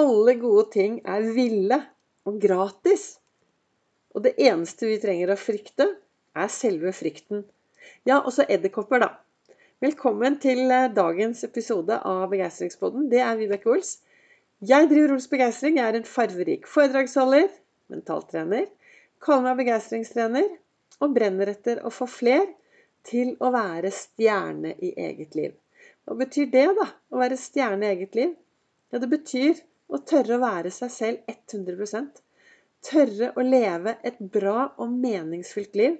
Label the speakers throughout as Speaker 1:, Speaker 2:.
Speaker 1: alle gode ting er ville og gratis. Og det eneste vi trenger å frykte, er selve frykten. Ja, også edderkopper, da. Velkommen til eh, dagens episode av Begeistringspodden. Det er Vibeke Ols. Jeg driver Ols Begeistring. Jeg er en farverik foredragsholder, mentaltrener, kaller meg begeistringstrener og brenner etter å få fler til å være stjerne i eget liv. Hva betyr det, da? Å være stjerne i eget liv? Ja, det betyr å tørre å være seg selv 100% Tørre å leve et bra og meningsfylt liv.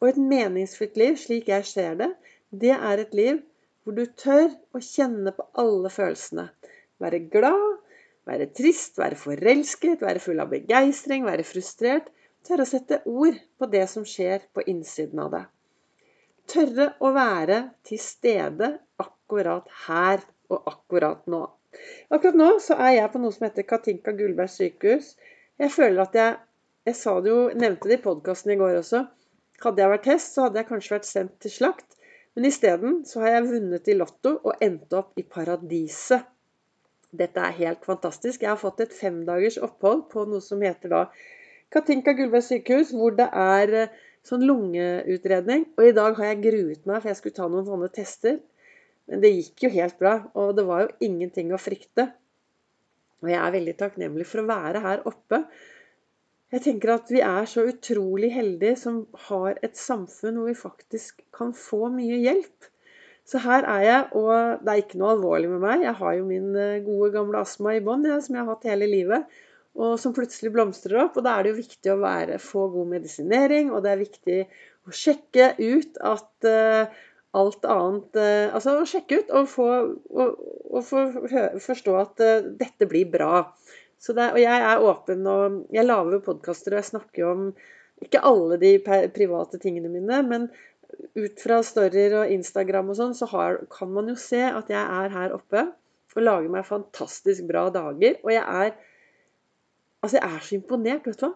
Speaker 1: Og et meningsfylt liv, slik jeg ser det, det er et liv hvor du tør å kjenne på alle følelsene. Være glad, være trist, være forelsket, være full av begeistring, være frustrert. Tørre å sette ord på det som skjer på innsiden av deg. Tørre å være til stede akkurat her og akkurat nå. Akkurat nå så er jeg på noe som heter Katinka Gullberg sykehus. Jeg føler at jeg Jeg sa det jo, nevnte det i podkasten i går også. Hadde jeg vært hest, så hadde jeg kanskje vært sendt til slakt. Men isteden så har jeg vunnet i Lotto og endt opp i paradiset. Dette er helt fantastisk. Jeg har fått et femdagers opphold på noe som heter da Katinka Gullberg sykehus, hvor det er eh, sånn lungeutredning. Og i dag har jeg gruet meg, for jeg skulle ta noen sånne tester. Men det gikk jo helt bra, og det var jo ingenting å frykte. Og jeg er veldig takknemlig for å være her oppe. Jeg tenker at vi er så utrolig heldige som har et samfunn hvor vi faktisk kan få mye hjelp. Så her er jeg, og det er ikke noe alvorlig med meg. Jeg har jo min eh, gode, gamle astma i bånn, som jeg har hatt hele livet. Og som plutselig blomstrer opp. Og da er det jo viktig å være, få god medisinering, og det er viktig å sjekke ut at uh, alt annet eh, Altså å sjekke ut og få og, og for, forstå at uh, dette blir bra. Det, og jeg er åpen, og jeg lager jo podkaster, og jeg snakker jo om ikke alle de private tingene mine, men ut fra storyer og Instagram og sånn, så har, kan man jo se at jeg er her oppe og lager meg fantastisk bra dager. Og jeg er Altså, jeg er så imponert, vet du hva.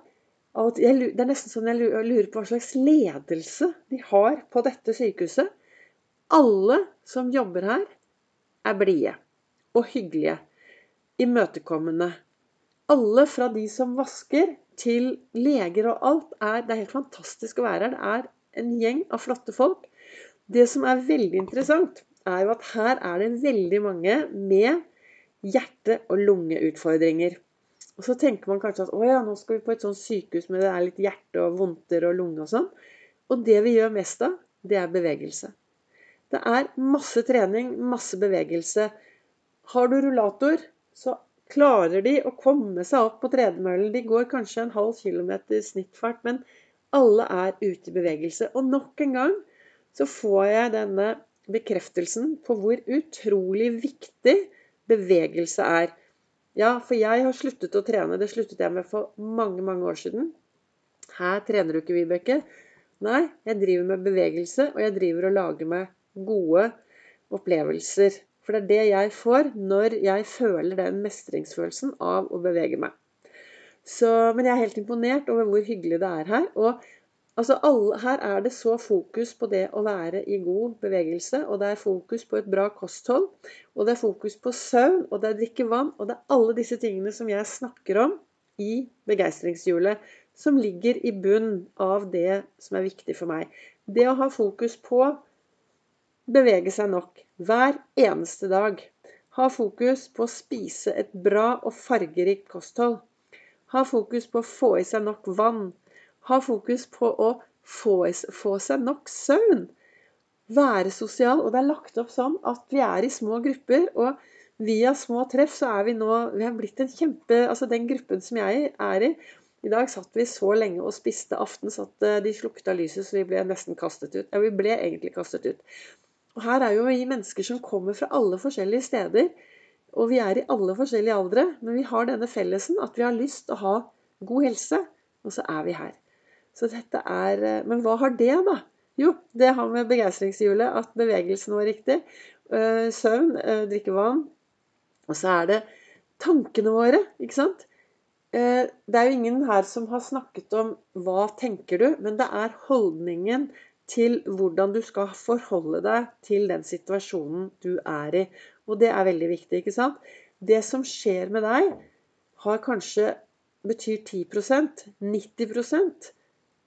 Speaker 1: Jeg, det er nesten sånn jeg lurer på hva slags ledelse de har på dette sykehuset. Alle som jobber her, er blide og hyggelige, imøtekommende. Alle fra de som vasker, til leger og alt. Er, det er helt fantastisk å være her. Det er en gjeng av flotte folk. Det som er veldig interessant, er jo at her er det veldig mange med hjerte- og lungeutfordringer. Og så tenker man kanskje at å ja, nå skal vi på et sånt sykehus med det er litt hjerte og vondter og lunge og sånn. Og det vi gjør mest av, det er bevegelse. Det er masse trening, masse bevegelse. Har du rullator, så klarer de å komme seg opp på tredemøllen. De går kanskje en halv kilometer snittfart, men alle er ute i bevegelse. Og nok en gang så får jeg denne bekreftelsen på hvor utrolig viktig bevegelse er. Ja, for jeg har sluttet å trene. Det sluttet jeg med for mange, mange år siden. Her trener du ikke, Vibeke. Nei, jeg driver med bevegelse, og jeg driver og lager meg gode opplevelser. For det er det jeg får når jeg føler den mestringsfølelsen av å bevege meg. Så, men jeg er helt imponert over hvor hyggelig det er her. Og altså, alle, her er det så fokus på det å være i god bevegelse. Og det er fokus på et bra kosthold. Og det er fokus på søvn, og det er drikke vann. Og det er alle disse tingene som jeg snakker om i begeistringshjulet. Som ligger i bunn av det som er viktig for meg. Det å ha fokus på bevege seg nok hver eneste dag. Ha fokus på å spise et bra og fargerikt kosthold. Ha fokus på å få i seg nok vann. Ha fokus på å få, få seg nok søvn. Være sosial. Og det er lagt opp sånn at vi er i små grupper. og via små treff så er vi nå Vi har blitt en kjempe Altså den gruppen som jeg er i I dag satt vi så lenge og spiste aften så at eh, de slukta lyset, så vi ble nesten kastet ut. Ja, vi ble egentlig kastet ut. Og her er jo vi mennesker som kommer fra alle forskjellige steder. Og vi er i alle forskjellige aldre. Men vi har denne fellesen at vi har lyst til å ha god helse. Og så er vi her. Så dette er eh, Men hva har det, da? Jo, det har med begeistringshjulet at bevegelsen var riktig. Eh, søvn, eh, drikke vann. Og så er det tankene våre, ikke sant? Det er jo ingen her som har snakket om 'hva tenker du', men det er holdningen til hvordan du skal forholde deg til den situasjonen du er i. Og det er veldig viktig, ikke sant? det som skjer med deg, har kanskje betyr 10% 90%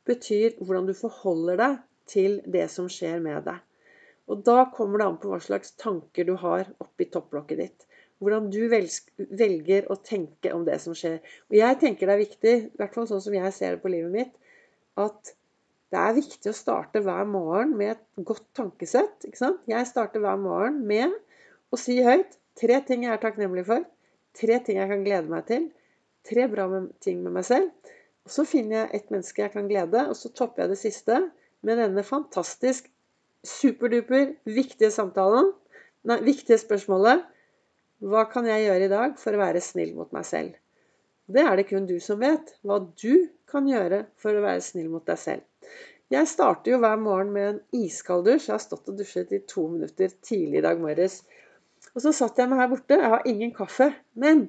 Speaker 1: betyr hvordan du forholder deg til det som skjer med deg. Og da kommer det an på hva slags tanker du har oppi topplokket ditt. Hvordan du velger å tenke om det som skjer. Og jeg tenker det er viktig, i hvert fall sånn som jeg ser det på livet mitt, at det er viktig å starte hver morgen med et godt tankesett. Jeg starter hver morgen med å si høyt tre ting jeg er takknemlig for. Tre ting jeg kan glede meg til. Tre bra ting med meg selv. Og så finner jeg et menneske jeg kan glede, og så topper jeg det siste med denne fantastisk superduper viktige samtalen. Nei, viktige spørsmålet. Hva kan jeg gjøre i dag for å være snill mot meg selv? Det er det kun du som vet. Hva du kan gjøre for å være snill mot deg selv. Jeg starter jo hver morgen med en iskald dusj. Jeg har stått og dusjet i to minutter tidlig i dag morges. Og så satt jeg meg her borte. Jeg har ingen kaffe. Men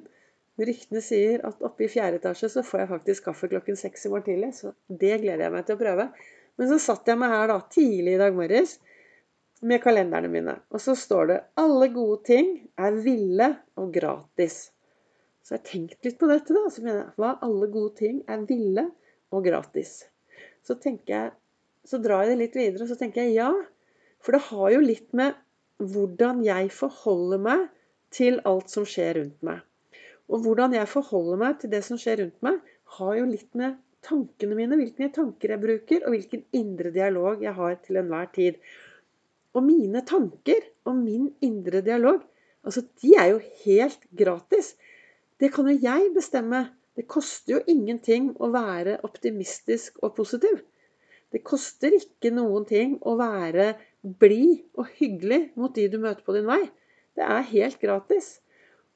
Speaker 1: ryktene sier at oppe i fjerde etasje så får jeg faktisk kaffe klokken seks i morgen tidlig. Så det gleder jeg meg til å prøve. Men så satt jeg meg her da tidlig i dag morges med kalenderne mine. Og så står det 'Alle gode ting er ville og gratis'. Så jeg har tenkt litt på dette, da. Så mener jeg hva alle gode ting er ville og gratis. Så tenker jeg Så drar jeg det litt videre, og så tenker jeg ja. For det har jo litt med hvordan jeg forholder meg til alt som skjer rundt meg. Og hvordan jeg forholder meg til det som skjer rundt meg, har jo litt med tankene mine, hvilke tanker jeg bruker, og hvilken indre dialog jeg har til enhver tid. Og mine tanker og min indre dialog, altså de er jo helt gratis. Det kan jo jeg bestemme. Det koster jo ingenting å være optimistisk og positiv. Det koster ikke noen ting å være blid og hyggelig mot de du møter på din vei. Det er helt gratis.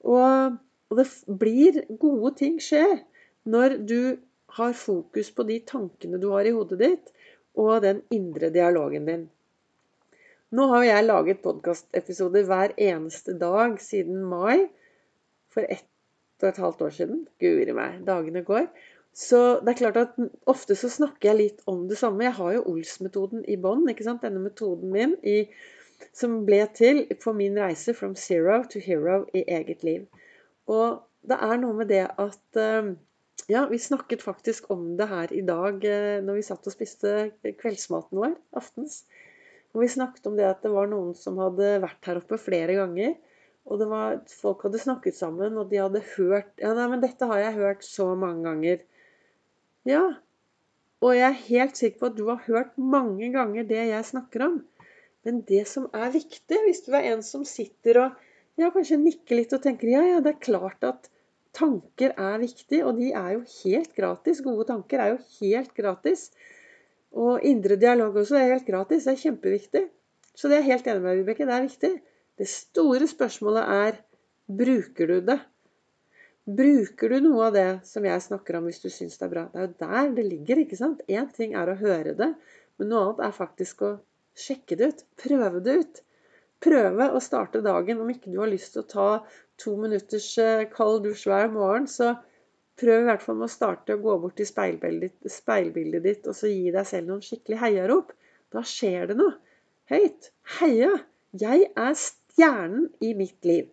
Speaker 1: Og, og det blir Gode ting skjer når du har fokus på de tankene du har i hodet ditt, og den indre dialogen din. Nå har jeg laget podkastepisoder hver eneste dag siden mai. For ett og et halvt år siden. Guri meg, dagene går. Så det er klart at ofte så snakker jeg litt om det samme. Jeg har jo Ols-metoden i bånn. Denne metoden min i, som ble til på min reise from zero to hero i eget liv. Og det er noe med det at eh, Ja, vi snakket faktisk om det her i dag eh, når vi satt og spiste kveldsmaten vår, aftens. Og vi snakket om det at det var noen som hadde vært her oppe flere ganger. Og det var, folk hadde snakket sammen, og de hadde hørt Ja, nei, men dette har jeg hørt så mange ganger. Ja. Og jeg er helt sikker på at du har hørt mange ganger det jeg snakker om. Men det som er viktig, hvis du er en som sitter og ja, kanskje nikker litt og tenker ja, ja, det er klart at tanker er viktig, og de er jo helt gratis. Gode tanker er jo helt gratis. Og indre dialog også er helt gratis. Det er kjempeviktig. Så det er jeg helt enig med Vibeke. Det er viktig. Det store spørsmålet er bruker du det? Bruker du noe av det som jeg snakker om, hvis du syns det er bra? Det er jo der det ligger. ikke sant? Én ting er å høre det, men noe annet er faktisk å sjekke det ut. Prøve det ut. Prøve å starte dagen. Om ikke du har lyst til å ta to minutters eh, kald dusj hver morgen, så Prøv i hvert fall med å starte å gå bort til speilbildet speilbildet ditt og så gi deg selv noen skikkelig heiarop. Da skjer det noe. Høyt. Heia! Jeg er stjernen i mitt liv.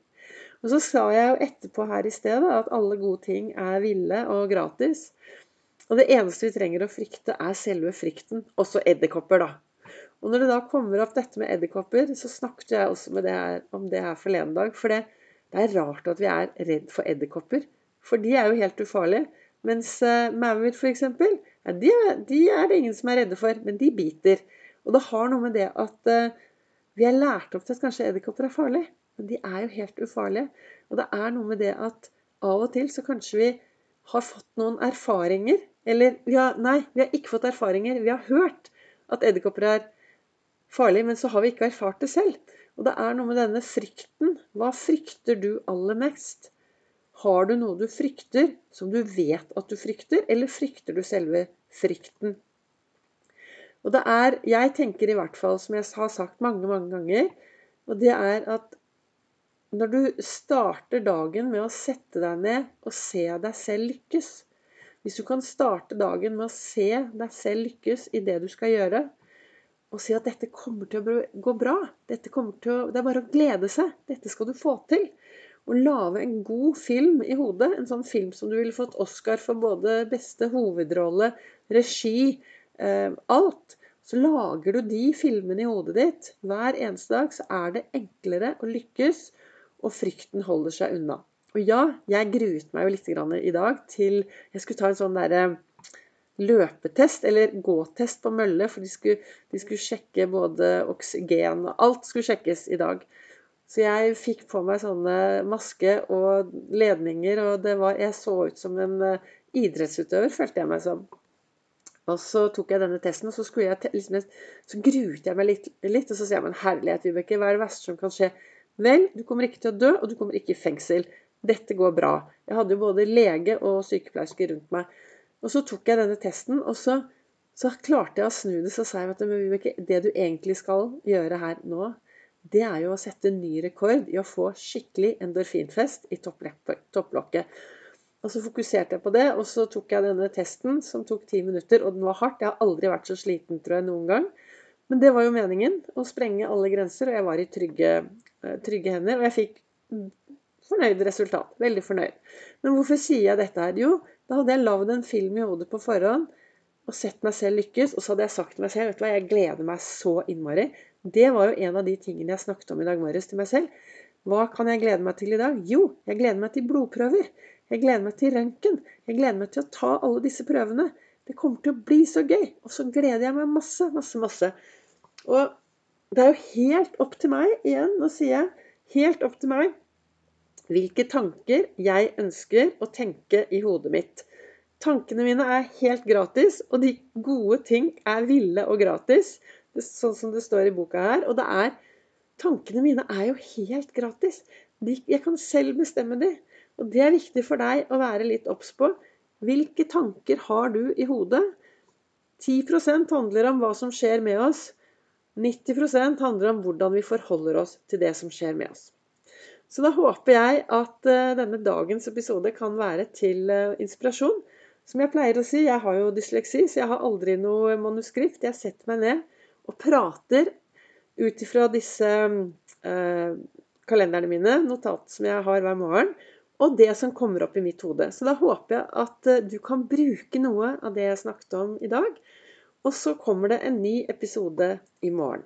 Speaker 1: Og så sa jeg jo etterpå her i stedet at alle gode ting er ville og gratis. Og det eneste vi trenger å frykte, er selve frykten. Også edderkopper, da. Og når det da kommer opp dette med edderkopper, så snakket jeg også det her, om det her forleden dag. For det, det er rart at vi er redd for edderkopper. For de er jo helt ufarlige. Mens uh, maur, f.eks., ja, de, de, er det ingen som er redde for, men de biter. Og det har noe med det at uh, vi er lært opp til at kanskje edderkopper er farlig. Men de er jo helt ufarlige. Og det er noe med det at av og til så kanskje vi har fått noen erfaringer. Eller vi har, nei, vi har ikke fått erfaringer. Vi har hørt at edderkopper er farlig, men så har vi ikke erfart det selv. Og det er noe med denne frykten. Hva frykter du aller mest? Har du noe du frykter, som du vet at du frykter, eller frykter du selve frykten? Og det er Jeg tenker i hvert fall, som jeg har sagt mange, mange ganger, og det er at når du starter dagen med å sette deg ned og se deg selv lykkes Hvis du kan starte dagen med å se deg selv lykkes i det du skal gjøre, og si at dette kommer til å gå bra. Dette å, det er bare å glede seg. Dette skal du få til. å lage en god film i hodet. En sånn film som du ville fått Oscar for både beste hovedrolle, regi, alt. Så lager du de filmene i hodet ditt hver eneste dag, så er det enklere å lykkes, og frykten holder seg unna. Og ja, jeg gruet meg jo litt i dag til Jeg skulle ta en sånn derre løpetest, eller gåtest på mølle, for de skulle, de skulle sjekke både oksygen og Alt skulle sjekkes i dag. Så jeg fikk på meg sånne maske og ledninger, og var Jeg så ut som en eh, idrettsutøver, følte jeg meg som. Og så tok jeg denne testen, og så, jeg, liksom, så gruet jeg meg litt, litt, Og så sier jeg men herlighet, Vibeke, hva er det verste som kan skje? Vel, du kommer ikke til å dø, og du kommer ikke i fengsel. Dette går bra. Jeg hadde jo både lege og sykepleierske rundt meg. Og så tok jeg denne testen, og så, så klarte jeg å snu det. Så sa jeg at Vibeke, det du egentlig skal gjøre her nå, det er jo å sette ny rekord i å få skikkelig endorfinfest i topplokket. Og så fokuserte jeg på det, og så tok jeg denne testen, som tok ti minutter. Og den var hardt. Jeg har aldri vært så sliten, tror jeg, noen gang. Men det var jo meningen. Å sprenge alle grenser. Og jeg var i trygge, eh, trygge hender. Og jeg fikk fornøyd resultat. Veldig fornøyd. Men hvorfor sier jeg dette her? Jo, da hadde jeg lagd en film i hodet på forhånd og sett meg selv lykkes. Og så hadde jeg sagt til meg selv vet du hva, jeg gleder meg så innmari. Det var jo en av de tingene jeg snakket om i dag morges til meg selv. Hva kan jeg glede meg til i dag? Jo, jeg gleder meg til blodprøver. Jeg gleder meg til røntgen. Jeg gleder meg til å ta alle disse prøvene. Det kommer til å bli så gøy. Og så gleder jeg meg masse, masse, masse. Og det er jo helt opp til meg, igjen, nå sier jeg helt opp til meg hvilke tanker jeg ønsker å tenke i hodet mitt. Tankene mine er helt gratis, og de gode ting er ville og gratis. Sånn som det står i boka her. Og det er Tankene mine er jo helt gratis. Jeg kan selv bestemme de. Og det er viktig for deg å være litt obs på. Hvilke tanker har du i hodet? 10% handler om hva som skjer med oss. 90% handler om hvordan vi forholder oss til det som skjer med oss. Så da håper jeg at uh, denne dagens episode kan være til uh, inspirasjon. Som jeg pleier å si, jeg har jo dysleksi, så jeg har aldri noe manuskript. Jeg setter meg ned og prater ut ifra disse eh, kalenderne mine, notat som jeg har hver morgen og det som kommer opp i mitt hode. Så da håper jeg at eh, du kan bruke noe av det jeg snakket om i dag. Og så kommer det en ny episode i morgen.